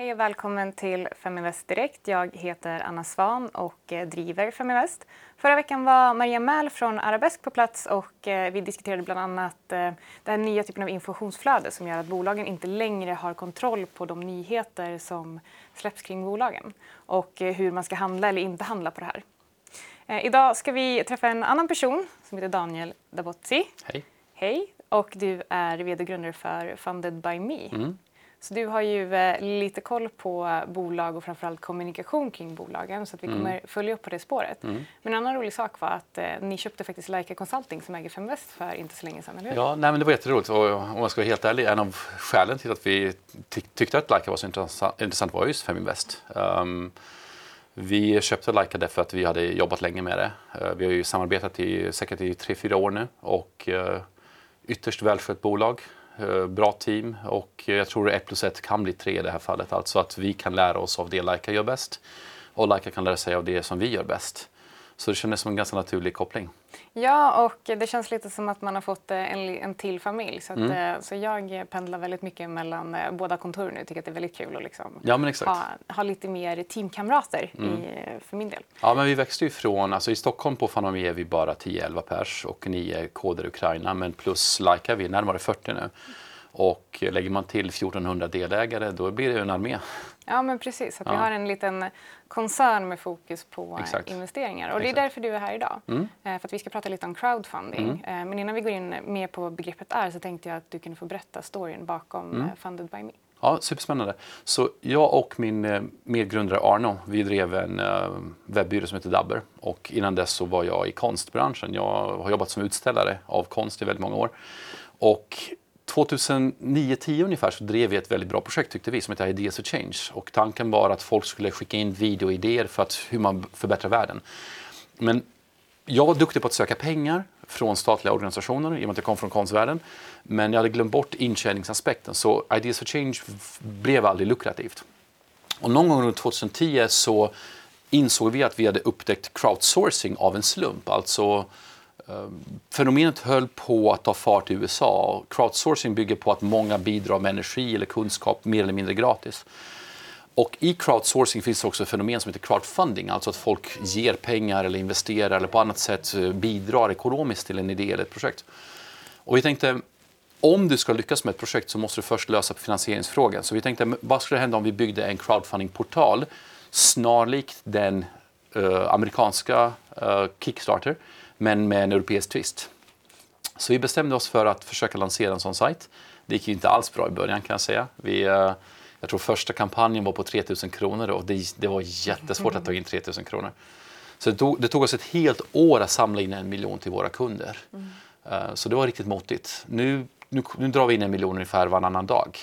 Hej och välkommen till Feminvest Direkt. Jag heter Anna Svan och eh, driver Feminvest. Förra veckan var Maria Mäl från Arabesk på plats och eh, vi diskuterade bland annat eh, den nya typen av informationsflöde som gör att bolagen inte längre har kontroll på de nyheter som släpps kring bolagen och hur man ska handla eller inte handla på det här. Idag ska vi träffa en annan person som heter Daniel Dabotzi. Hej. Hej. Och du är vd och grundare för Funded by Me. Mm. Så du har ju eh, lite koll på bolag och framförallt kommunikation kring bolagen så att vi mm. kommer följa upp på det spåret. Mm. Men en annan rolig sak var att eh, ni köpte faktiskt Leica Consulting som äger Feminvest för inte så länge sedan, eller hur? Ja, nej, men det var jätteroligt och om jag ska vara helt ärlig, en av skälen till att vi ty tyckte att Leica var så intressant, intressant var just Feminvest. Um, vi köpte Leica därför att vi hade jobbat länge med det. Uh, vi har ju samarbetat i säkert i tre, fyra år nu och uh, ytterst välskött bolag. Eh, bra team och jag tror 1 plus 1 kan bli 3 i det här fallet. Alltså att vi kan lära oss av det Leica gör bäst och Leica kan lära sig av det som vi gör bäst. Så det kändes som en ganska naturlig koppling. Ja, och det känns lite som att man har fått eh, en, en till familj. Så, att, mm. Eh, så jag pendlar väldigt mycket mellan båda kontor nu. Tycker att det är väldigt kul att liksom ja, ha, ha, lite mer teamkamrater mm. i, för min del. Ja, men vi växte ju från, alltså i Stockholm på Fanami är vi bara 10-11 pers och ni är koder Ukraina, men plus Leica vi är närmare 40 nu. Och lägger man till 1400 delägare då blir det en armé. Ja men precis, att ja. vi har en liten koncern med fokus på Exakt. investeringar. Och det är därför du är här idag. Mm. Eh, för att vi ska prata lite om crowdfunding. Mm. Eh, men innan vi går in mer på vad begreppet är så tänkte jag att du kunde få berätta storyn bakom mm. Eh, Funded by Me. Ja, superspännande. Så jag och min medgrundare Arno, vi drev en webbyrå som heter Dabber. Och innan dess så var jag i konstbranschen. Jag har jobbat som utställare av konst i väldigt många år. Och 2009-10 ungefär så drev vi ett väldigt bra projekt tyckte vi som heter Ideas for Change. Och tanken var att folk skulle skicka in videoidéer för att, hur man förbättrar världen. Men jag var duktig på att söka pengar från statliga organisationer i och med att jag kom från konstvärlden. Men jag hade glömt bort intjäningsaspekten så Ideas for Change blev aldrig lukrativt. Och någon gång runt 2010 så insåg vi att vi hade upptäckt crowdsourcing av en slump. Alltså Ehm, fenomenet höll på att ta fart i USA. Crowdsourcing bygger på att många bidrar med energi eller kunskap mer eller mindre gratis. Och i crowdsourcing finns det också ett fenomen som heter crowdfunding, alltså att folk ger pengar eller investerar eller på annat sätt eh, bidrar ekonomiskt till en idé eller ett projekt. Och vi tänkte, om du ska lyckas med ett projekt så måste du först lösa finansieringsfrågan. Så vi tänkte, vad skulle hända om vi byggde en crowdfunding-portal snarlikt den eh, amerikanska eh, Kickstarter men med en europeisk twist. Så vi bestämde oss för att försöka lansera en sån sajt. Det gick ju inte alls bra i början kan jag säga. Vi, eh, jag tror första kampanjen var på 3000 kronor och det, det var jättesvårt att ta in 3000 kronor. Så det tog, det tog, oss ett helt år att samla in en miljon till våra kunder. Mm. Uh, så det var riktigt måttigt. Nu, nu, nu, drar vi in en miljon ungefär varannan dag.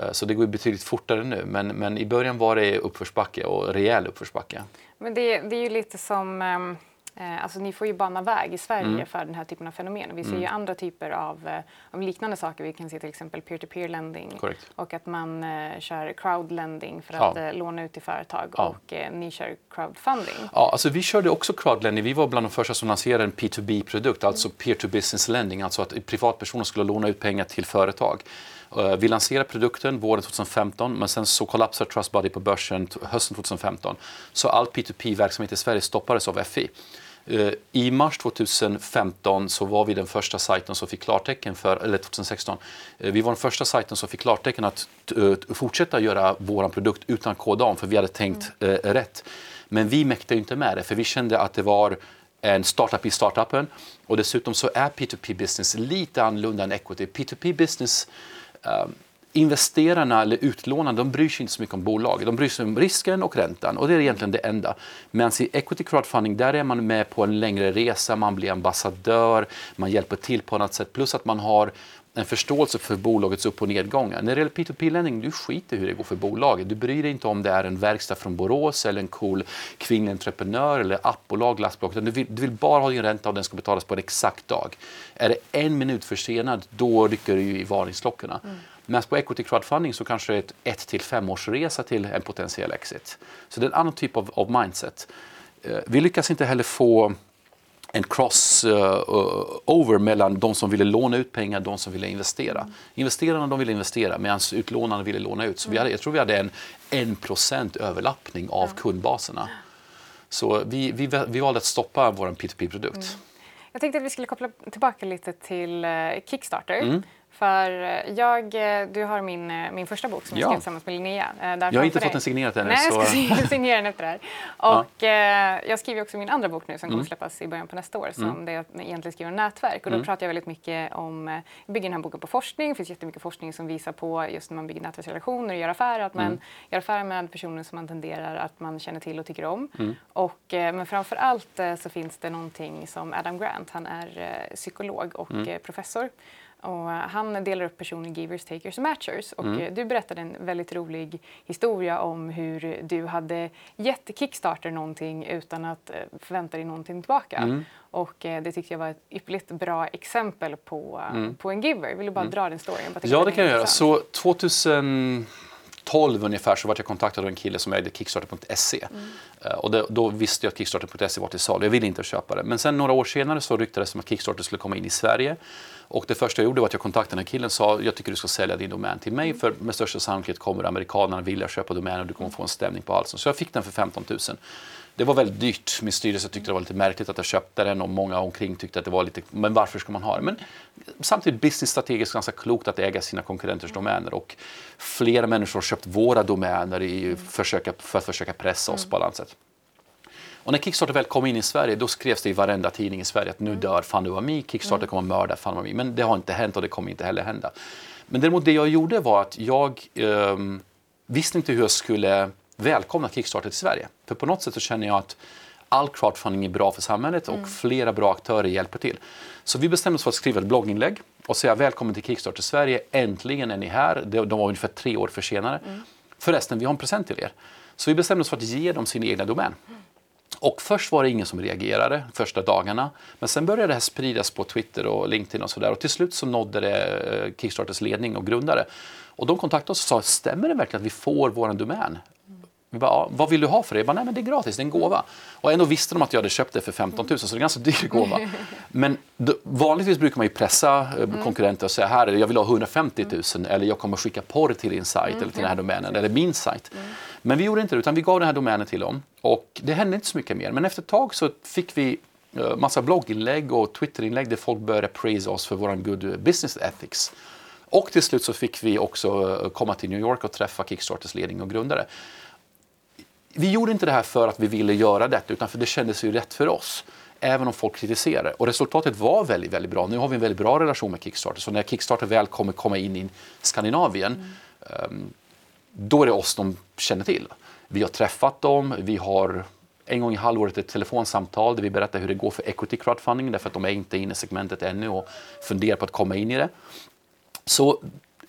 Uh, så det går betydligt fortare nu. Men, men i början var det uppförsbacke och rejäl uppförsbacke. Men det, det är ju lite som um Eh, alltså ni får ju bana väg i Sverige mm. för den här typen av fenomen. Vi ser mm. ju andra typer av, eh, av, liknande saker. Vi kan se till exempel peer-to-peer lending Correct. och att man eh, kör crowdlending för att ja. låna ut till företag ja. och eh, ni kör crowdfunding. Ja, alltså vi körde också crowdlending. Vi var bland de första som lanserade en P2B-produkt, alltså peer-to-business lending, alltså att privatpersoner skulle låna ut pengar till företag. Vi lanserade produkten våren 2015 men sen så kollapsade Trustbody på börsen hösten 2015. Så all P2P-verksamhet i Sverige stoppades av FI. Eh, I mars 2015 så var vi den första sajten som fick klartecken för, eller 2016, eh, vi var den första sajten som fick klartecken att eh, fortsätta göra vår produkt utan kodan för vi hade tänkt mm. rätt. Men vi mäktade inte med det för vi kände att det var en startup i startupen och dessutom så är P2P business lite annorlunda än equity. P2P business Ehm, investerarna eller utlånarna de bryr sig inte så mycket om bolaget. De bryr sig om risken och räntan och det är egentligen det enda. Medan i equity crowdfunding där är man med på en längre resa, man blir ambassadör, man hjälper till på något sätt plus att man har en förståelse för bolagets upp och nedgångar. När det gäller P2P-lending, du skiter hur det går för bolaget. Du bryr dig inte om det är en verkstad från Borås eller en cool kvinnlig entreprenör eller appbolag, lastbolag. Du vill, du vill bara ha din ränta och den ska betalas på en exakt dag. Är det en minut försenad, då rycker du i varningsklockorna. Mm. Men på equity crowdfunding så kanske det är ett 1 till 5 års resa till en potentiell exit. Så det är en annan typ av, av mindset. Eh, vi lyckas inte heller få en crossover uh, mellan de som ville låna ut pengar och de som ville investera. Investerarna de ville investera medan utlånarna ville låna ut. Så vi hade, jag tror vi hade en 1% överlappning av kundbaserna. Så vi, vi, vi valde att stoppa vår P2P-produkt. Mm. Jag tänkte att vi skulle koppla tillbaka lite till eh, Kickstarter. Mm. För eh, jag, eh, du har min, eh, min första bok som jag skrev tillsammans med Linnea. jag har inte fått den signerad ännu. Nej, jag ska signera den efter det här. Och ja. jag skriver också min andra bok nu som mm. kommer släppas i början på nästa år som mm. det jag egentligen skriver om nätverk. Och då mm. pratar jag väldigt mycket om, jag bygger den här boken på forskning. Det finns jättemycket forskning som visar på just när man bygger nätverksrelationer och gör affärer att man mm. gör affärer med personer som man tenderar att man känner till och tycker om. Mm. Och, men framför allt så finns det någonting som Adam Grant, han är psykolog och mm. professor och han delar upp personer i givers, takers och matchers. Och mm. Eh, du berättade en väldigt rolig historia om hur du hade gett Kickstarter någonting utan att eh, förvänta dig någonting tillbaka. Mm. Och eh, det tyckte jag var ett ypperligt bra exempel på, mm. på en giver. Vill du bara mm. dra den storyn? Ja, det kan jag göra. Så 2000 12 ungefär så var jag kontaktad av en kille som ägde Kickstarter.se. Mm. Och det, då visste jag att Kickstarter.se var till salu. Jag ville inte köpa det. Men sen några år senare så ryktades det om att Kickstarter skulle komma in i Sverige. Och det första jag gjorde var att jag kontaktade den här killen och sa jag tycker du ska sälja din domän till mig för med största sannolikhet kommer amerikanerna vilja köpa domänen och du kommer få en stämning på halsen. Så jag fick den för 15 000. Det var väldigt dyrt. Min styrelse tyckte det var lite märkligt att jag köpte den och många omkring tyckte att det var lite, men varför ska man ha det? Men samtidigt businessstrategiskt ganska klokt att äga sina konkurrenters domäner och flera människor har köpt våra domäner i försöka, för att försöka pressa oss på annat sätt. Och när Kickstarter väl kom in i Sverige då skrevs det i varenda tidning i Sverige att nu dör Fanduami, Kickstarter mm. kommer att mörda Fanduami. Men det har inte hänt och det kommer inte heller hända. Men däremot det jag gjorde var att jag eh, visste inte hur jag skulle välkomna Kickstarter till Sverige. För på något sätt så känner jag att all crowdfunding är bra för samhället och mm. flera bra aktörer hjälper till. Så vi bestämde oss för att skriva ett blogginlägg och säga välkommen till Kickstarter Sverige, äntligen är ni här. De var ungefär tre år försenade. Mm. Förresten, vi har en present till er. Så vi bestämde oss för att ge dem sin egna domän. Mm. Och först var det ingen som reagerade första dagarna. Men sen började det här spridas på Twitter och LinkedIn och sådär. Och till slut så nådde det eh, Kickstarters ledning och grundare. Och de kontaktade oss och sa, stämmer det verkligen att vi får vår domän? Vi bara, vad vill du ha för det? Jag bara, nej men det är gratis, det är en gåva. Och ändå visste de att jag hade köpt det för 15 000 så det är en ganska dyr gåva. Men då, vanligtvis brukar man ju pressa eh, konkurrenter och säga, här jag vill ha 150 000 eller jag kommer skicka porr till din sajt eller till den här domänen eller min sajt. Men vi gjorde inte det, utan vi gav den här domänen till dem. Och det hände inte så mycket mer. Men efter ett tag så fick vi uh, massa blogginlägg och Twitterinlägg där folk började praise oss för vår good business ethics. Och till slut så fick vi också uh, komma till New York och träffa Kickstarters ledning och grundare. Vi gjorde inte det här för att vi ville göra detta, utan för det kändes ju rätt för oss även om folk kritiserade. Och resultatet var väldigt, väldigt bra. Nu har vi en väldigt bra relation med Kickstarter. Så när Kickstarter väl kommer komma in i Skandinavien mm. då är det oss de känner till. Vi har träffat dem, vi har en gång i halvåret ett telefonsamtal där vi berättar hur det går för equity crowdfunding därför att de är inte inne i segmentet ännu och funderar på att komma in i det. Så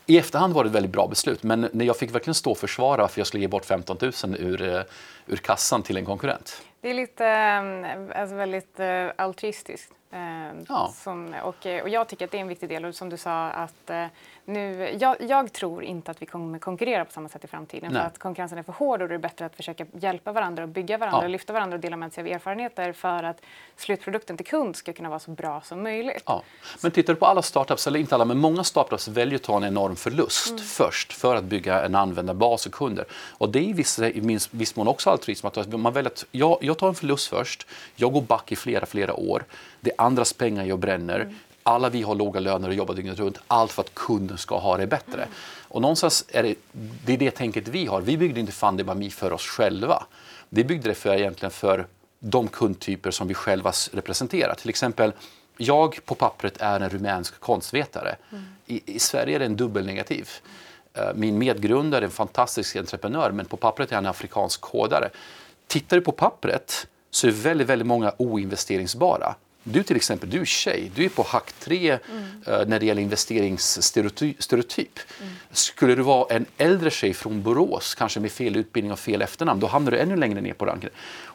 i efterhand var det ett väldigt bra beslut, men när jag fick verkligen stå och försvara varför jag skulle ge bort 15 000 ur, eh, ur kassan till en konkurrent. Det är lite eh, alltså väldigt uh, altruistiskt. Ja. som, och, och jag tycker att det är en viktig del, och som du sa att nu, jag, jag, tror inte att vi kommer konkurrera på samma sätt i framtiden Nej. för att konkurrensen är för hård och det är bättre att försöka hjälpa varandra och bygga varandra ja. och lyfta varandra och dela med sig av erfarenheter för att slutprodukten till kund ska kunna vara så bra som möjligt. Ja. Men tittar du på alla startups, eller inte alla, men många startups väljer att ta en enorm förlust mm. först för att bygga en användarbas och kunder. Och det är i viss, i viss mån också altruism, att man väljer att jag, jag tar en förlust först, jag går back i flera, flera år, det är andras pengar jag bränner, mm alla vi har låga löner och jobbar dygnet runt. Allt för att kunden ska ha det bättre. Mm. Och någonstans är det, det är det tänket vi har. Vi byggde inte Fundibami för oss själva. Vi byggde det för, egentligen för de kundtyper som vi själva representerar. Till exempel, jag på pappret är en rumänsk konstvetare. Mm. I, I, Sverige är det en dubbelnegativ. Uh, min medgrundare är en fantastisk entreprenör men på pappret är han en afrikansk kodare. Tittar du på pappret så är väldigt, väldigt många oinvesteringsbara. Du till exempel, du är tjej, du är på hack 3 mm. uh, när det gäller investeringsstereotyp. Mm. Skulle du vara en äldre tjej från Borås, kanske med fel utbildning och fel efternamn, då hamnar du ännu längre ner på ranken.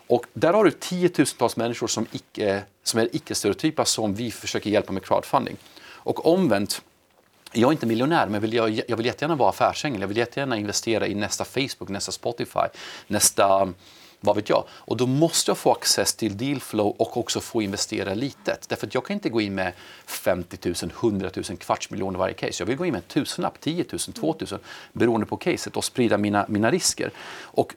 Och där har du tiotusentals människor som, icke, som är icke-stereotypa som vi försöker hjälpa med crowdfunding. Och omvänt, jag är inte miljonär, men vill jag, jag vill jättegärna vara affärsängel. Jag vill jättegärna investera i nästa Facebook, nästa Spotify, nästa Vad vet jag? Och då måste jag få access till dealflow och också få investera litet. Därför att jag kan inte gå in med 50 000, 100 000, kvarts miljoner varje case. Jag vill gå in med en tusenlapp, 10 000, 2 000 beroende på caset och sprida mina, mina risker. Och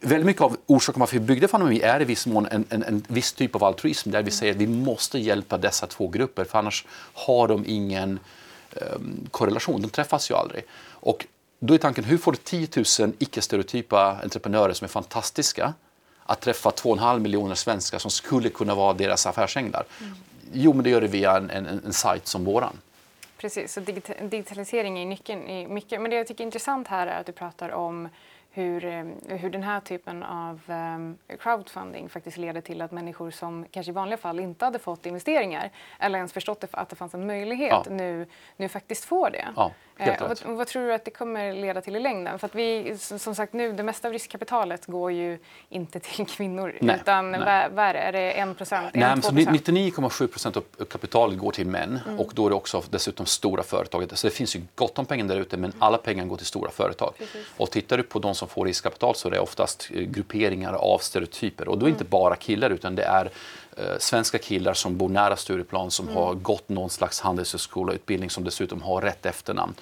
väldigt mycket av orsaken varför vi byggde Fandomi är i viss mån en, en, en viss typ av altruism där vi säger att vi måste hjälpa dessa två grupper för annars har de ingen um, korrelation, de träffas ju aldrig. Och då är tanken, hur får du 10 000 icke-stereotypa entreprenörer som är fantastiska att träffa 2,5 miljoner svenskar som skulle kunna vara deras affärsänglar? Mm. Jo, men det gör det via en, en, en sajt som våran. Precis, så digitalisering är nyckeln i mycket. Men det jag tycker är intressant här är att du pratar om hur, eh, hur den här typen av um, crowdfunding faktiskt leder till att människor som kanske i vanliga fall inte hade fått investeringar eller ens förstått att det fanns en möjlighet ja. nu, nu faktiskt får det. Ja. Eh, vad, vad, tror du att det kommer leda till i längden? För att vi, som sagt nu, det mesta av riskkapitalet går ju inte till kvinnor. Nej, utan nej. Vad, är det? Är det 1 procent? 99,7 procent av kapitalet går till män mm. och då är det också dessutom stora företag. Så det finns ju gott om pengar där ute men alla pengar går till stora företag. Precis. Och tittar du på de som får riskkapital så är det oftast eh, grupperingar av stereotyper och då är det mm. inte bara killar utan det är svenska killar som bor nära Stureplan som mm. har gått någon slags handelshögskolautbildning som dessutom har rätt efternamn.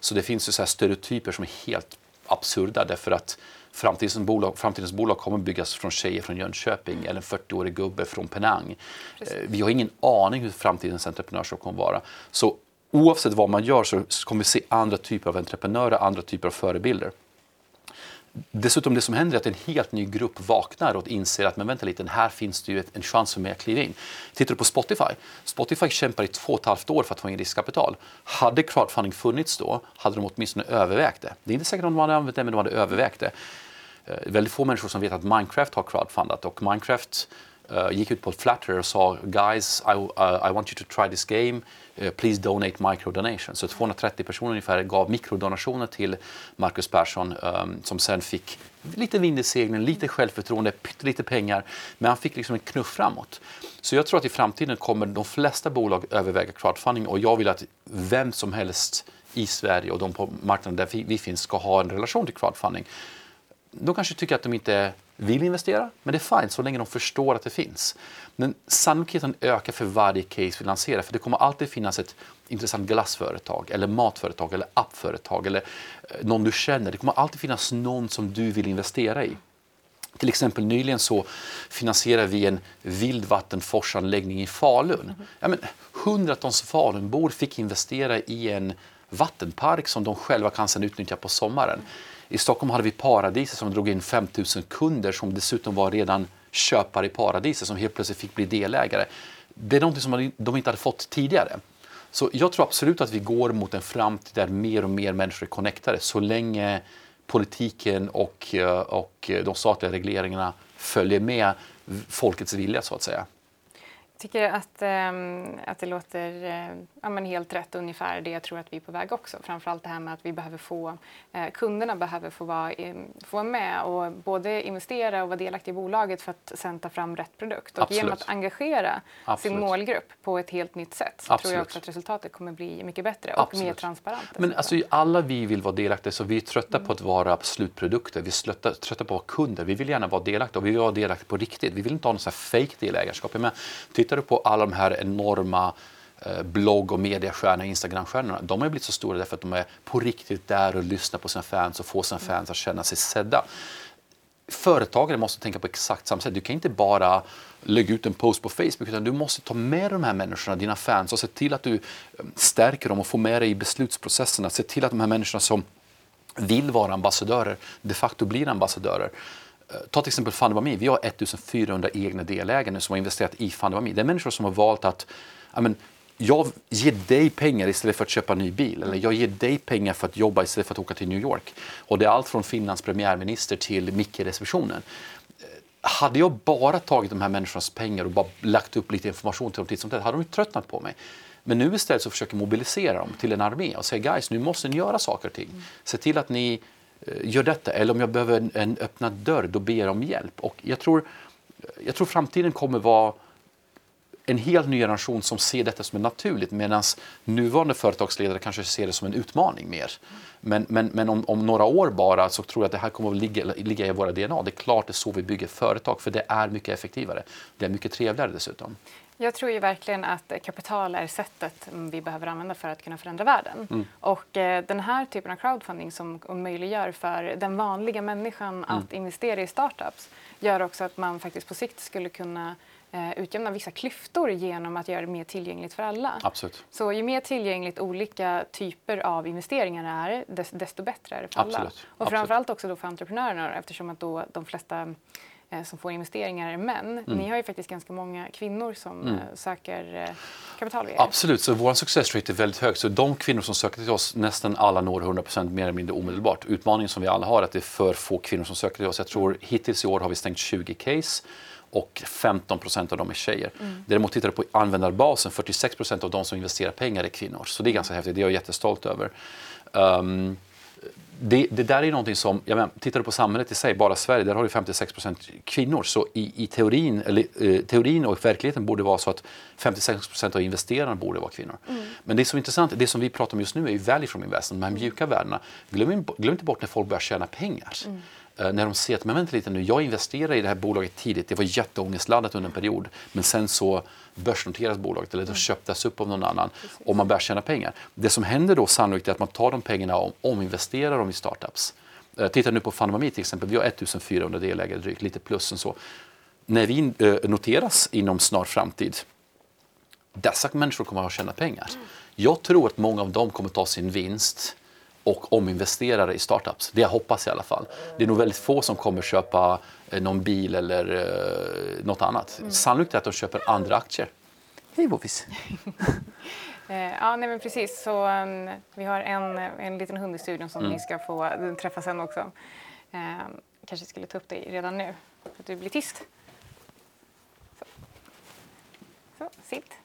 Så det finns ju så här stereotyper som är helt absurda därför att framtidens bolag, framtidens bolag kommer byggas från tjejer från Jönköping eller en 40-årig gubbe från Penang. Precis. Eh, vi har ingen aning hur framtidens entreprenörskap kommer vara. Så oavsett vad man gör så kommer vi se andra typer av entreprenörer, andra typer av förebilder. Dessutom det som händer är att en helt ny grupp vaknar och inser att men vänta lite, här finns det ju en chans för mig att kliva in. Tittar du på Spotify, Spotify kämpar i två och ett halvt år för att få in riskkapital. Hade crowdfunding funnits då hade de åtminstone övervägt det. Det är inte säkert att de hade använt det, men de hade övervägt det. Eh, väldigt få människor som vet att Minecraft har crowdfundat och Minecraft Eh, gick ut på Flutter och sa “Guys, I, uh, I want you to try this game, uh, please donate microdonations”. Så 230 personer ungefär gav mikrodonationer till Marcus Persson um, som sen fick lite vind i seglen, lite självförtroende, lite pengar, men han fick liksom en knuff framåt. Så jag tror att i framtiden kommer de flesta bolag överväga crowdfunding och jag vill att vem som helst i Sverige och de på marknaden där vi finns ska ha en relation till crowdfunding. De kanske tycker att de inte vill investera, men det är fint så länge de förstår att det finns. Men sannolikheten ökar för varje case vi lanserar för det kommer alltid finnas ett intressant glassföretag eller matföretag eller appföretag eller eh, någon du känner. Det kommer alltid finnas någon som du vill investera i. Till exempel nyligen så finansierar vi en vildvattenforsanläggning i Falun. Ja, men, hundratals Falunbor fick investera i en vattenpark som de själva kan sedan utnyttja på sommaren. I Stockholm hade vi Paradiset som drog in 5000 kunder som dessutom var redan köpare i Paradiset som helt plötsligt fick bli delägare. Det är något som de inte hade fått tidigare. Så jag tror absolut att vi går mot en framtid där mer och mer människor är connectade så länge politiken och, eh, och de statliga regleringarna följer med folkets vilja så att säga tycker att, eh, att det låter eh, ja, men helt rätt ungefär det jag tror att vi är på väg också. Framförallt det här med att vi behöver få, eh, kunderna behöver få vara, få vara med och både investera och vara delaktiga i bolaget för att sen ta fram rätt produkt. Och Absolut. genom att engagera Absolut. sin målgrupp på ett helt nytt sätt så Absolut. tror jag också att resultatet kommer bli mycket bättre och mer transparent. Men alltså, alla vi vill vara delaktiga så vi är trötta mm. på att vara slutprodukter. Vi är trötta, trötta på att vara kunder. Vi vill gärna vara delaktiga och vi vill vara delaktiga på riktigt. Vi vill inte ha någon fake delägarskap. Men, tittar du på alla de här enorma eh, blogg och mediastjärnorna, Instagramstjärnorna, de har blivit så stora därför att de är på riktigt där och lyssnar på sina fans och får sina fans att känna sig sedda. Företagare måste tänka på exakt samma sätt. Du kan inte bara lägga ut en post på Facebook utan du måste ta med de här människorna, dina fans och se till att du eh, stärker dem och får med dig i beslutsprocesserna. Se till att de här människorna som vill vara ambassadörer de facto blir ambassadörer. Eh, ta till exempel Fundabami. Vi har 1400 egna delägare som har investerat i Fundabami. Det är människor som har valt att amen, jag ger dig pengar istället för att köpa en ny bil. Eller jag ger dig pengar för att jobba istället för att åka till New York. Och det är allt från Finlands premiärminister till Micke i receptionen. Eh, hade jag bara tagit de här människornas pengar och bara lagt upp lite information till dem titt som tätt hade de tröttnat på mig. Men nu istället så försöker jag mobilisera dem till en armé och säga guys, nu måste ni göra saker och ting. Se till att ni Eh, gör detta. Eller om jag behöver en, en öppnad dörr, då ber jag om hjälp. Och jag tror, jag tror framtiden kommer vara en helt ny generation som ser detta som naturligt medan nuvarande företagsledare kanske ser det som en utmaning mer. Men, men, men om, om, några år bara så tror jag att det här kommer att ligga, ligga i våra DNA. Det är klart det är så vi bygger företag för det är mycket effektivare. Det är mycket trevligare dessutom. Jag tror ju verkligen att kapital är sättet vi behöver använda för att kunna förändra världen. Mm. Och eh, den här typen av crowdfunding som möjliggör för den vanliga människan mm. att investera i startups gör också att man faktiskt på sikt skulle kunna eh, utjämna vissa klyftor genom att göra det mer tillgängligt för alla. Absolut. Så ju mer tillgängligt olika typer av investeringar är, desto bättre är det för alla. Och framförallt också då för entreprenörerna eftersom att då de flesta som får investeringar är män. Mm. Ni har ju faktiskt ganska många kvinnor som mm. Eh, söker eh, kapital via Absolut, så vår success rate är väldigt hög. Så de kvinnor som söker till oss, nästan alla når 100% mer eller mindre omedelbart. Utmaningen som vi alla har är att det är för få kvinnor som söker till oss. Jag tror hittills i år har vi stängt 20 case och 15 procent av dem är tjejer. Mm. Däremot tittar du på användarbasen, 46 procent av de som investerar pengar är kvinnor. Så det är ganska häftigt, det är jag jättestolt över. Um, det, det, där är någonting som, jag menar, tittar du på samhället i sig, bara Sverige, där har du 56 procent kvinnor. Så i, i teorin, eller, eh, teorin och verkligheten borde vara så att 56 procent av investerarna borde vara kvinnor. Mm. Men det som är intressant, det som vi pratar om just nu är ju value from investment, de här mjuka värdena. Glöm, glöm inte bort när folk börjar tjäna pengar. Mm. Eh, när de ser att men vänta lite nu, jag investerade i det här bolaget tidigt, det var jätteångestladdat under en period, men sen så börsnoteras bolaget eller det mm. köptes upp av någon annan och man börjar tjäna pengar. Det som händer då sannolikt är att man tar de pengarna och ominvesterar dem i startups. Uh, titta nu på Fandomami till exempel, vi har 1400 delägare drygt, lite plus än så. När vi uh, noteras inom snar framtid, dessa människor kommer att tjäna pengar. Mm. Jag tror att många av dem kommer att ta sin vinst och ominvesterare i startups. Det jag hoppas i alla fall. Det är nog väldigt få som kommer köpa eh, någon bil eller uh, något annat. Mm. Sannolikt är att de köper andra aktier. Hej Bovis! Eh, ja, nej, men precis. Så, um, vi har en, en liten hund i studion som mm. ni ska få träffa sen också. Uh, kanske skulle ta upp dig redan nu, för att du blir tyst. Så, så sitt.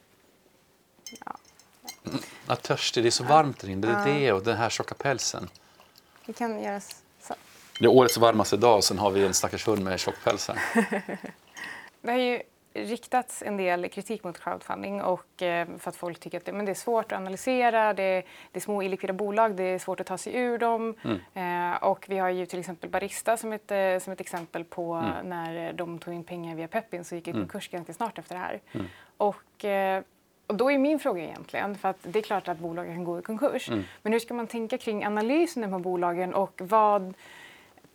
Ja. Jag törstig, det är så varmt där inne. Det är det och den här tjocka pälsen. Vi kan göra så. Det är årets varmaste dag och sen har vi en stackars hund med tjock päls här. det har ju riktats en del kritik mot crowdfunding och eh, för att folk tycker att det, men det är svårt att analysera, det är, det är små illikvida bolag, det är svårt att ta sig ur dem. Mm. Eh, och vi har ju till exempel Barista som ett, eh, som ett exempel på mm. när de tog in pengar via Pepin så gick i mm. konkurs mm. ganska snart efter det här. Mm. Och och då är min fråga egentligen, för att det är klart att bolagen kan gå i konkurs, mm. men hur ska man tänka kring analysen av bolagen och vad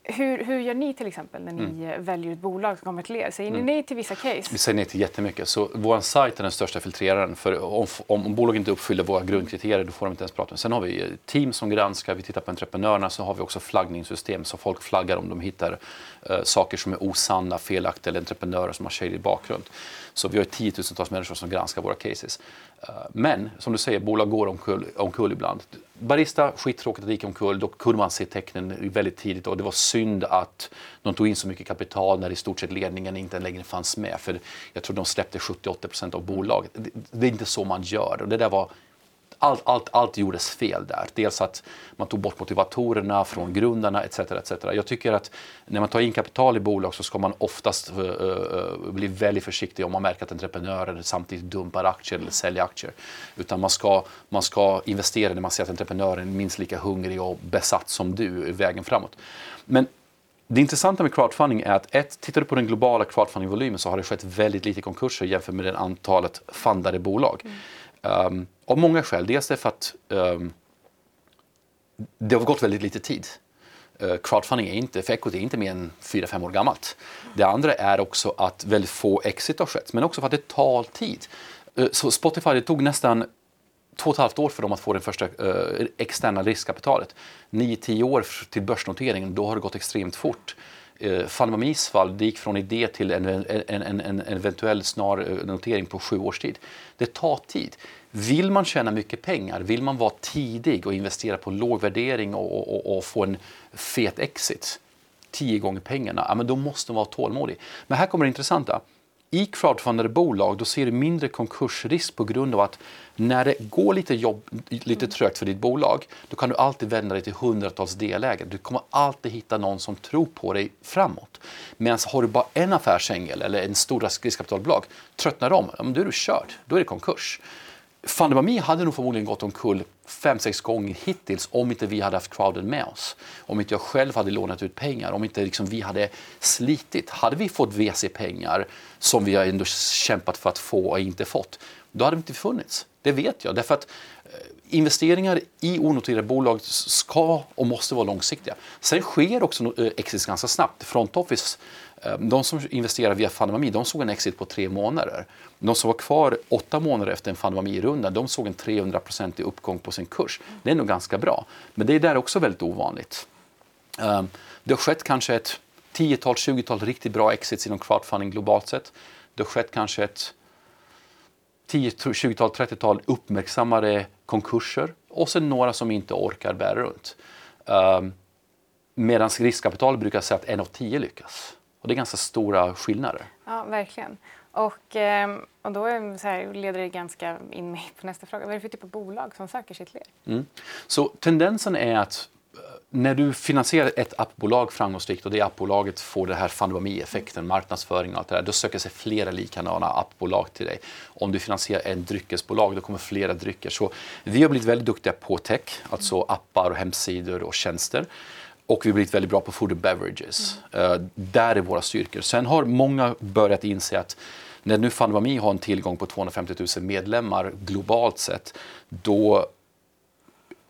hur, hur gör ni till exempel när ni mm. väljer ett bolag som kommer till er? Säger mm. ni nej till vissa case? Vi säger nej till jättemycket. Så vår sajt är den största filtreraren. För om, om, om bolaget inte uppfyller våra grundkriterier då får de inte ens prata med Sen har vi team som granskar, vi tittar på entreprenörerna, så har vi också flaggningssystem så folk flaggar om de hittar uh, saker som är osanna, felaktiga eller entreprenörer som har shady bakgrund. Så vi har tiotusentals människor som granskar våra cases. Uh, men som du säger, bolag går omkull, omkull ibland. Barista, skittråkigt att det gick omkull. Då kunde man se tecknen väldigt tidigt och det var synd att de tog in så mycket kapital när i stort sett ledningen inte längre fanns med. För jag tror de släppte 70-80 av bolaget. Det, det, är inte så man gör och det där var allt, allt, allt gjordes fel där. Dels att man tog bort motivatorerna från grundarna etc. etc. Jag tycker att när man tar in kapital i bolag så ska man oftast uh, uh, bli väldigt försiktig om man märker att entreprenörer samtidigt dumpar aktier eller säljer aktier. Utan man ska, man ska investera när man ser att entreprenören är minst lika hungrig och besatt som du i vägen framåt. Men det intressanta med crowdfunding är att ett, tittar du på den globala crowdfunding-volymen så har det skett väldigt lite konkurser jämfört med det antalet fundade bolag. Mm. Um, av många skäl. Dels är för att um, det har gått väldigt lite tid. Uh, crowdfunding är inte, för equity är inte mer än 4-5 år gammalt. Det andra är också att väldigt få exit har skett, men också för att det tar tid. Uh, så Spotify, det tog nästan två och ett halvt år för dem att få det första uh, externa riskkapitalet. 9-10 år till börsnoteringen, då har det gått extremt fort eh, Falmamis fall, det gick från idé till en, en, en, en eventuell snar eh, notering på sju års tid. Det tar tid. Vill man tjäna mycket pengar, vill man vara tidig och investera på låg värdering och, och, och få en fet exit, tio gånger pengarna, ja, men då måste man vara tålmodig. Men här kommer det intressanta i crowdfundade bolag då ser du mindre konkursrisk på grund av att när det går lite, jobb, lite trögt för ditt bolag då kan du alltid vända dig till hundratals delägare. Du kommer alltid hitta någon som tror på dig framåt. Medan har du bara en affärsängel eller en stor riskkapitalbolag, tröttnar de, ja, då är du körd. Då är det konkurs. Fundamami hade nog förmodligen gått omkull fem, sex gånger hittills om inte vi hade haft crowden med oss. Om inte jag själv hade lånat ut pengar, om inte liksom vi hade slitit. Hade vi fått VC-pengar som vi har ändå kämpat för att få och inte fått, då hade vi inte funnits. Det vet jag. Därför att eh, investeringar i onoterade bolag ska och måste vara långsiktiga. Sen sker också eh, exits ganska snabbt. Front Office eh, de som investerar via Fundamami, de såg en exit på tre månader. De som var kvar åtta månader efter en Fundamami-runda, de såg en 300-procentig uppgång på sin kurs. Det är nog ganska bra. Men det är där också väldigt ovanligt. Ehm, det har skett kanske ett 10-tal, 20-tal riktigt bra exits inom crowdfunding globalt sett. Det har skett kanske ett 10, 20-tal, 30-tal uppmärksammade konkurser och sen några som inte orkar bära runt. Um, Medan riskkapital brukar säga att en av tio lyckas. Och det är ganska stora skillnader. Ja, verkligen. Och, ehm, och då här, leder det ganska in mig på nästa fråga. Vad är det för typ av bolag som söker sitt led? Mm. Så tendensen är att när du finansierar ett appbolag framgångsrikt och det appbolaget får den här Fandomami-effekten, marknadsföring och allt det där, då söker sig flera likadana appbolag till dig. Om du finansierar ett dryckesbolag, då kommer flera drycker. Så vi har blivit väldigt duktiga på tech, alltså appar och hemsidor och tjänster. Och vi har blivit väldigt bra på food and beverages. Mm. Uh, där är våra styrkor. Sen har många börjat inse att när nu Fundvami har en tillgång på 250 000 medlemmar globalt sett, då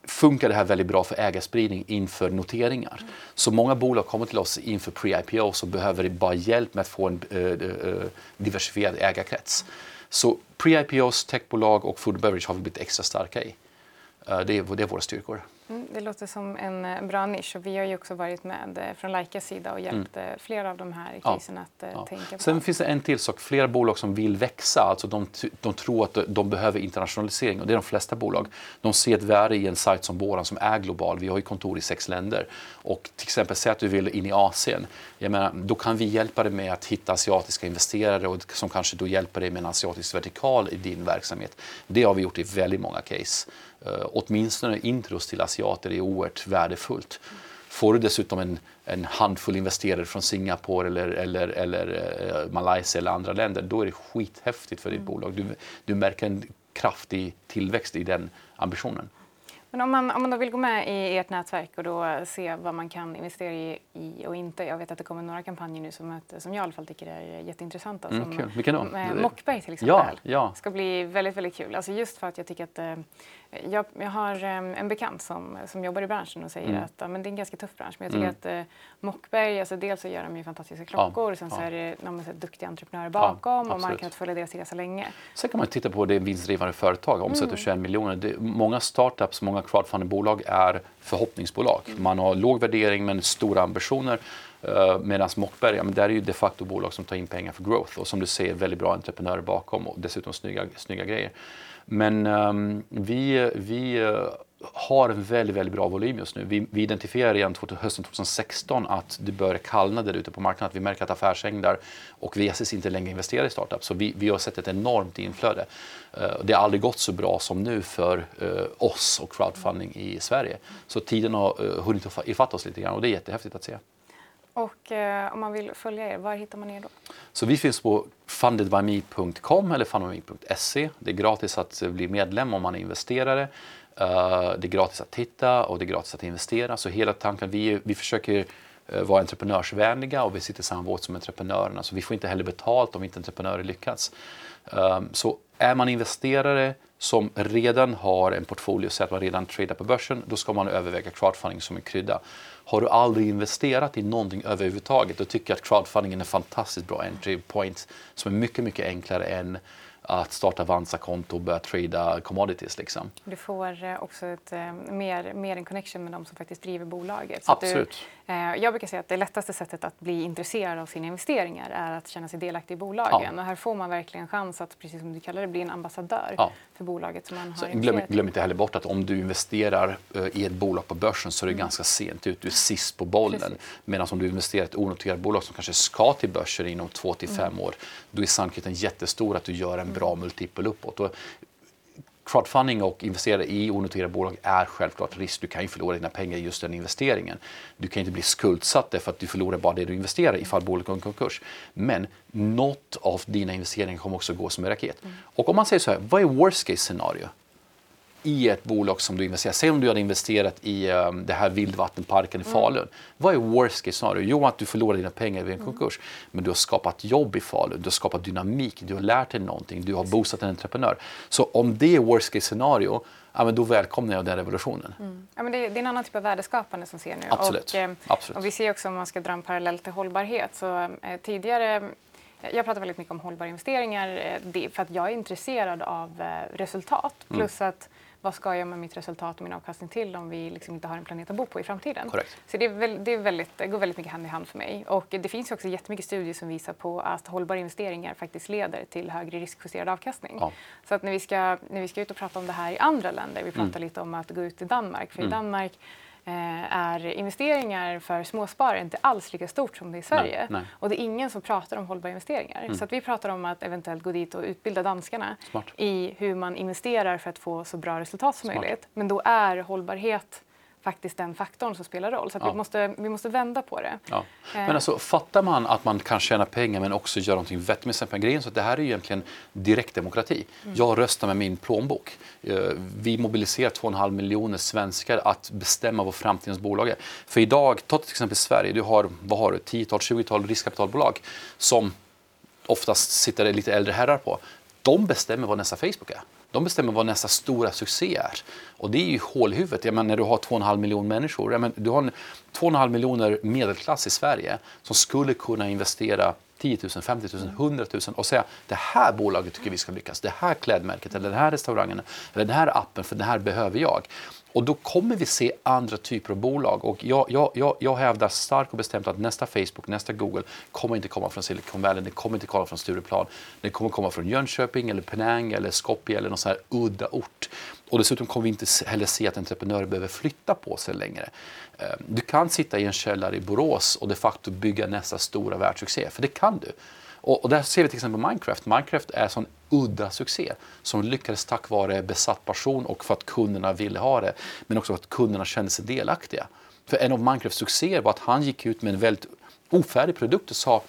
funkar det här väldigt bra för ägarspridning inför noteringar. Mm. Så många bolag kommer till oss inför pre-IPO och behöver bara hjälp med att få en uh, diversifierad ägarkrets. Mm. Så pre-IPOs, techbolag och food and beverage har vi blivit extra starka i det, är, det är våra styrkor. Mm, det låter som en eh, bra nisch och vi har ju också varit med eh, från Laikas sida och hjälpt mm. Eh, flera av de här casen ja. att ja. tänka på. Sen finns det en till sak, flera bolag som vill växa, alltså de, de tror att de behöver internationalisering och det är de flesta bolag. De ser ett värde i en sajt som våran som är global. Vi har ju kontor i sex länder och till exempel säg att du vill in i Asien. Jag menar, då kan vi hjälpa dig med att hitta asiatiska investerare och som kanske då hjälper dig med en asiatisk vertikal i din verksamhet. Det har vi gjort i väldigt många case. Uh, åtminstone intros till asiater är oerhört värdefullt. Får du dessutom en, en handfull investerare från Singapore eller, eller, eller uh, Malaysia eller andra länder, då är det skithäftigt för ditt mm. bolag. Du, du märker en kraftig tillväxt i den ambitionen. Men om man, om man då vill gå med i ert nätverk och då se vad man kan investera i, i och inte. Jag vet att det kommer några kampanjer nu som, som jag i alla fall tycker är jätteintressanta. Mm. Vilken då? Mockberg till exempel. Ja, ja. ska bli väldigt, väldigt kul. Alltså just för att jag tycker att eh, jag, jag, har en bekant som, som jobbar i branschen och säger mm. att ja, men det är en ganska tuff bransch. Men jag tycker mm. att eh, Mockberg, alltså dels så gör de ju fantastiska klockor och sen ja. så är det de är duktiga entreprenörer bakom ja, och man kunnat följa deras resa länge. Sen kan man titta på det vinstdrivande företag, omsätter mm. 21 miljoner. Det, många startups, många crowdfundingbolag är förhoppningsbolag. Mm. Man har låg värdering men stora ambitioner. Uh, Medan Mockberg, ja, men där är ju de facto bolag som tar in pengar för growth och som du ser väldigt bra entreprenörer bakom och dessutom snygga, snygga grejer. Men um, vi, vi uh, har en väldigt, väldigt bra volym just nu. Vi, vi identifierar redan hösten 2016 att det börjar kallna där ute på marknaden. Vi märker att affärsänglar och VCs inte längre investerar i startups. Så vi, vi har sett ett enormt inflöde. Uh, det har aldrig gått så bra som nu för uh, oss och crowdfunding i Sverige. Så tiden har uh, hunnit ifatt oss lite grann och det är jättehäftigt att se. Och eh, om man vill följa er, var hittar man er då? Så vi finns på fundedbyme.com eller fundedbyme.se. Det är gratis att eh, bli medlem om man är investerare. Uh, det är gratis att titta och det är gratis att investera. Så hela tanken, vi, vi försöker uh, vara entreprenörsvänliga och vi sitter i samma båt som entreprenörerna. Så vi får inte heller betalt om inte entreprenörer lyckas. Um, så är man investerare som redan har en portfolio, så att man redan tradar på börsen, då ska man överväga crowdfunding som en krydda. Har du aldrig investerat i någonting överhuvudtaget, då tycker att crowdfunding är en fantastiskt bra entry point som är mycket, mycket enklare än att starta Avanza-konto och börja trada commodities. Liksom. Du får eh, också ett, eh, mer, mer en connection med de som faktiskt driver bolaget. Så Absolut. Eh, jag brukar säga att det lättaste sättet att bli intresserad av sina investeringar är att känna sig delaktig i bolagen. Ja. Och här får man verkligen chans att, precis som du kallar det, bli en ambassadör ja. för bolaget som man har så glöm, glöm, inte heller bort att om du investerar eh, i ett bolag på börsen så är det mm. ganska sent ut. Du är sist på bollen. Medan om du investerar i ett onoterat bolag som kanske ska till börsen inom två till fem mm. år, då är sannolikheten jättestor att du gör en bra mm. multipel uppåt. Och crowdfunding och investera i onoterade bolag är självklart risk. Du kan ju förlora dina pengar i just den investeringen. Du kan inte bli skuldsatt därför att du förlorar bara det du investerar ifall bolaget går i konkurs. Men något av dina investeringar kommer också gå som en raket. Mm. Och om man säger så här, vad är worst case scenario? I ett bolag som du investerar Säg om du hade investerat i um, det här vildvattenparken i mm. Falun. Mm. Vad är worst case scenario? Jo, att du förlorar dina pengar vid en mm. konkurs. Men du har skapat jobb i Falun, du har skapat dynamik, du har lärt dig någonting, du har boostat en entreprenör. Så om det är worst case scenario, ja, men då välkomnar jag den revolutionen. Mm. Ja, men det, är, en annan typ av värdeskapande som ser nu. Absolut. Och, eh, Absolut. och vi ser också om man ska dra en parallell till hållbarhet. Så, eh, tidigare jag pratar väldigt mycket om hållbara investeringar eh, för att jag är intresserad av eh, resultat. Mm. Plus att vad ska jag med mitt resultat och min avkastning till om vi liksom inte har en planet att bo på i framtiden? Korrekt. Så det, väl, det, väldigt, det går väldigt mycket hand i hand för mig. Och det finns också jättemycket studier som visar på att hållbara investeringar faktiskt leder till högre riskjusterad avkastning. Ja. Så att när vi, ska, när vi ska ut och prata om det här i andra länder, vi pratar mm. lite om att gå ut i Danmark, för mm. i Danmark är investeringar för småsparare inte alls lika stort som det är i Sverige. Nej, nej. Och det är ingen som pratar om hållbara investeringar. Mm. Så vi pratar om att eventuellt gå dit och utbilda danskarna Smart. i hur man investerar för att få så bra resultat som Smart. möjligt. Men då är hållbarhet faktiskt den faktorn som spelar roll. Så ja. vi, måste, vi måste vända på det. Ja. Men eh. alltså, fattar man att man kan tjäna pengar men också göra någonting vettigt med sin grejen så det här är ju egentligen direktdemokrati. Mm. Jag röstar med min plånbok. Eh, vi mobiliserar 2,5 miljoner svenskar att bestämma vad framtidens bolag är. För idag, ta till exempel Sverige, du har, vad har du, 10-tal, 20-tal riskkapitalbolag som oftast sitter lite äldre herrar på. De bestämmer vad nästa Facebook är. De bestämmer vad nästa stora succé är. Och det är ju hålhuvudet. Jag menar, när du har 2,5 miljoner människor. Jag menar, du har 2,5 miljoner medelklass i Sverige som skulle kunna investera 10 000, 50 000, 100 000 och säga det här bolaget tycker vi ska lyckas. Det här klädmärket eller den här restaurangen eller den här appen för det här behöver jag. Och då kommer vi se andra typer av bolag. Och jag, jag, jag, jag hävdar starkt och bestämt att nästa Facebook, nästa Google kommer inte komma från Silicon Valley, det kommer inte komma från Stureplan. Det kommer komma från Jönköping, eller Penang eller Skopje eller någon sån här udda ort. Och dessutom kommer vi inte heller se att entreprenörer behöver flytta på sig längre. Ehm, du kan sitta i en källare i Borås och de facto bygga nästa stora världssuccé, för det kan du. Och, och där ser vi till exempel Minecraft. Minecraft är en sån udda succé som lyckades tack vare besatt person och för att kunderna ville ha det. Men också för att kunderna kände sig delaktiga. För en av Minecrafts succéer var att han gick ut med en väldigt ofärdig produkt och sa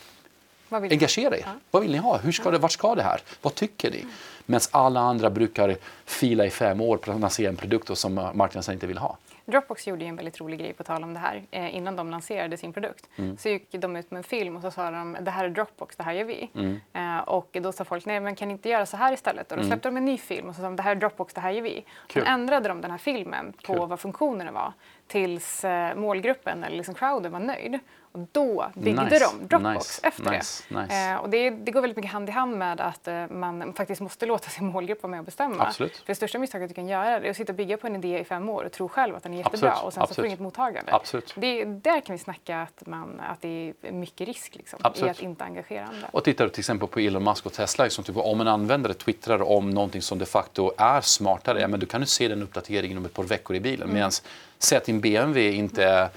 Engagera er. Ja. Vad vill ni ha? Hur ska det, vart ska det här? Vad tycker ni? Mm. Medan alla andra brukar fila i fem år på att lansera en produkt som marknaden inte vill ha. Dropbox gjorde ju en väldigt rolig grej på tal om det här. Eh, innan de lanserade sin produkt mm. så gick de ut med en film och så sa de det här är Dropbox, det här gör vi. Mm. Eh, och då sa folk nej men kan ni inte göra så här istället? Och då mm. släppte de en ny film och så sa de det här är Dropbox, det här gör vi. Sen ändrade de den här filmen på Kul. vad funktionerna var tills eh, målgruppen eller liksom crowden var nöjd. Och då byggde nice. de Dropbox nice. efter nice. det. Eh, och det, det, går väldigt mycket hand i hand med att eh, man faktiskt måste låta sin målgrupp vara med och bestämma. Absolut. För det största misstaget du kan göra är att sitta och bygga på en idé i fem år och tro själv att den är jättebra Absolut. och sen så får du inget mottagande. Absolut. Det, där kan vi snacka att, man, att det är mycket risk liksom, i att inte engagera andra. Och tittar du till exempel på Elon Musk och Tesla, som typ, om en användare twittrar om någonting som de facto är smartare, men du kan du se den uppdateringen om ett par veckor i bilen. Mm. Medan säg att din BMW inte mm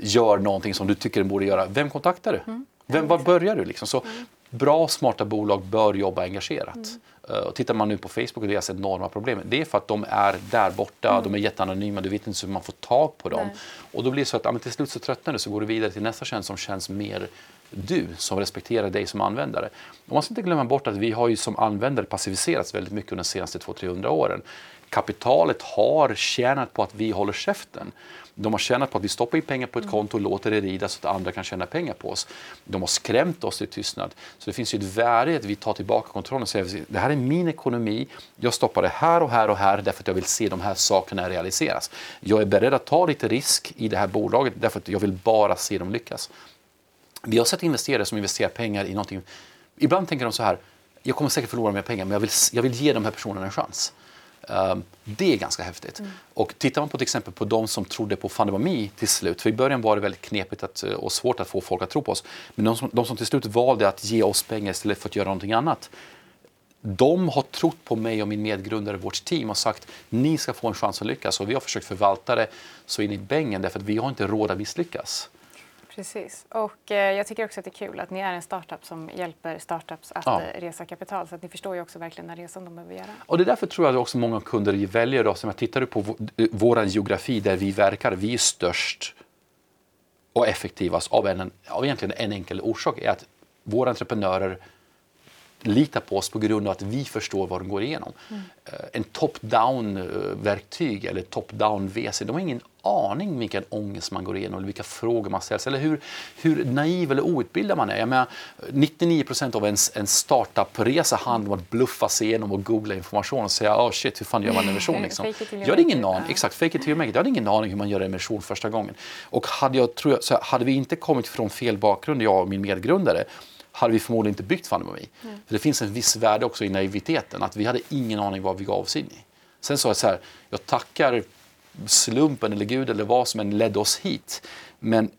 gör någonting som du tycker den borde göra, vem kontaktar du? Mm. Vem, var börjar du? Liksom? Så, mm. Bra, smarta bolag bör jobba engagerat. Mm. Uh, och tittar man nu på Facebook och deras enorma problem, det är för att de är där borta, mm. de är jätteanonyma, du vet inte hur man får tag på dem. Nej. Och då blir det så att ja, till slut så tröttnar du så går du vidare till nästa tjänst som känns mer du, som respekterar dig som användare. Och man ska inte glömma bort att vi har ju som användare passiviserats väldigt mycket under de senaste 200-300 åren. Kapitalet har tjänat på att vi håller käften. De har tjänat på att vi stoppar in pengar på ett konto och låter det rida så att andra kan tjäna pengar på oss. De har skrämt oss till tystnad. Så det finns ju ett värde i att vi tar tillbaka kontrollen och säger det här är min ekonomi. Jag stoppar det här och här och här därför att jag vill se de här sakerna realiseras. Jag är beredd att ta lite risk i det här bolaget därför att jag vill bara se dem lyckas. Vi har sett investerare som investerar pengar i någonting. Ibland tänker de så här, jag kommer säkert förlora mer pengar men jag vill, jag vill ge de här personerna en chans. Um, det är ganska häftigt. Mm. Och tittar man på till exempel på de som trodde på Fundamami till slut, för i början var det väldigt knepigt att, eh, och svårt att få folk att tro på oss, men de som, de som till slut valde att ge oss pengar istället för att göra någonting annat, de har trott på mig och min medgrundare, vårt team och sagt ni ska få en chans att lyckas och vi har försökt förvalta det så in i bängen därför att vi har inte råd att misslyckas. Precis. Och eh, jag tycker också att det är kul att ni är en startup som hjälper startups att ja. Eh, resa kapital. Så att ni förstår ju också verkligen den resan de behöver göra. Och det är därför tror jag att också många kunder väljer oss. Om jag tittar på vår geografi där vi verkar, vi är störst och effektivast av, en, av egentligen en enkel orsak är att våra entreprenörer litar på oss på grund av att vi förstår vad de går igenom. Mm. En top-down-verktyg eller top-down-VC, de har ingen aning vilken ångest man går igenom eller vilka frågor man ställs eller hur, hur naiv eller outbildad man är. Jag menar, 99% av en, en startup-resa handlar om att bluffa sig igenom och googla information och säga oh shit, hur fan gör man en emission? Liksom. jag hade ingen aning, exakt, fake it till you make it. Jag hade ingen aning hur man gör en emission första gången. Och hade, jag, tror jag, så hade vi inte kommit från fel bakgrund, jag och min medgrundare, hade vi förmodligen inte byggt Fundamomi. Mm. För det finns en viss värde också i naiviteten, att vi hade ingen aning vad vi gav oss in i. Sen sa jag så här, jag tackar slumpen eller Gud eller vad som än ledde oss hit. Men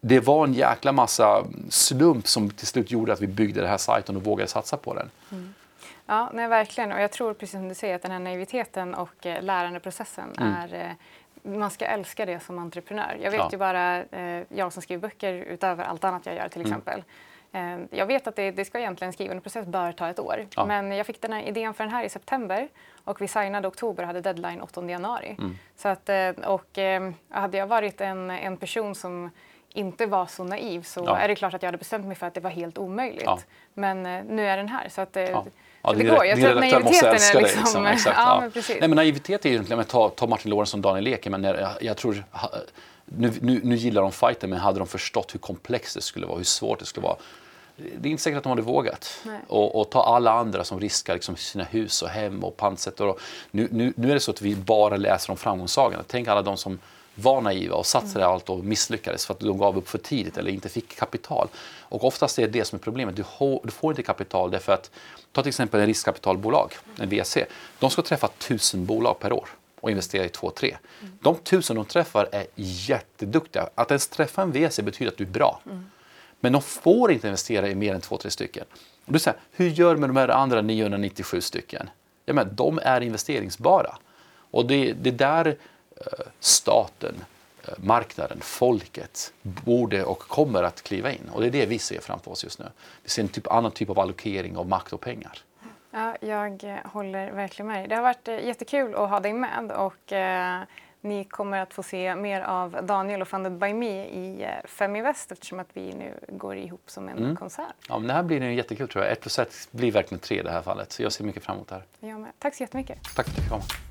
det var en jäkla massa slump som till slut gjorde att vi byggde den här sajten och vågade satsa på den. Mm. Ja, nej, verkligen. Och jag tror precis som du säger att den här naiviteten och eh, lärandeprocessen mm. är eh, man ska älska det som entreprenör. Jag vet ja. ju bara, eh, jag som skriver böcker utöver allt annat jag gör till mm. exempel, Eh, jag vet att det, det ska egentligen skrivandeprocess bör ta ett år. Ja. Men jag fick den här idén för den här i september och vi signade oktober och hade deadline 8 januari. Mm. Så att, eh, och eh, hade jag varit en, en person som inte var så naiv så ja. är det klart att jag hade bestämt mig för att det var helt omöjligt. Ja. Men nu är den här så att ja. Det, går. Jag tror att naiviteten är liksom... liksom exakt, ja, Men precis. Nej, men naivitet är egentligen, ta, ta Martin Lorentzon och Daniel Leker, men jag, jag tror nu, nu, nu gillar de fighten, men hade de förstått hur komplext det skulle vara, hur svårt det skulle vara, det är inte säkert att de hade vågat. Och, och, ta alla andra som riskar liksom sina hus och hem och pantsätter. nu, nu, nu är det så att vi bara läser om framgångssagorna. Tänk alla de som var naiva och satsade mm. allt och misslyckades för att de gav upp för tidigt eller inte fick kapital. Och oftast är det det som är problemet. Du, du får inte kapital därför att, ta till exempel en riskkapitalbolag, en VC. De ska träffa tusen bolag per år och investera i två, tre. Mm. De tusen de träffar är jätteduktiga. Att ens träffa en VC betyder att du är bra. Mm. Men de får inte investera i mer än två, tre stycken. Och du säger, hur gör med de här andra 997 stycken? Ja, men de är investeringsbara. Och det, det där staten, eh, marknaden, folket borde och kommer att kliva in. Och det är det vi ser framför oss just nu. Vi ser en typ, annan typ av allokering av makt och pengar. Ja, jag håller verkligen med. Det har varit eh, jättekul att ha dig med. Och, eh, ni kommer att få se mer av Daniel och Funded by Me i eh, Feminvest eftersom att vi nu går ihop som en mm. koncern. Ja, men det här blir nu jättekul tror jag. Ett plus ett blir verkligen tre i det här fallet. Så jag ser mycket fram emot det här. Jag med. Tack så jättemycket. Tack för att du fick komma.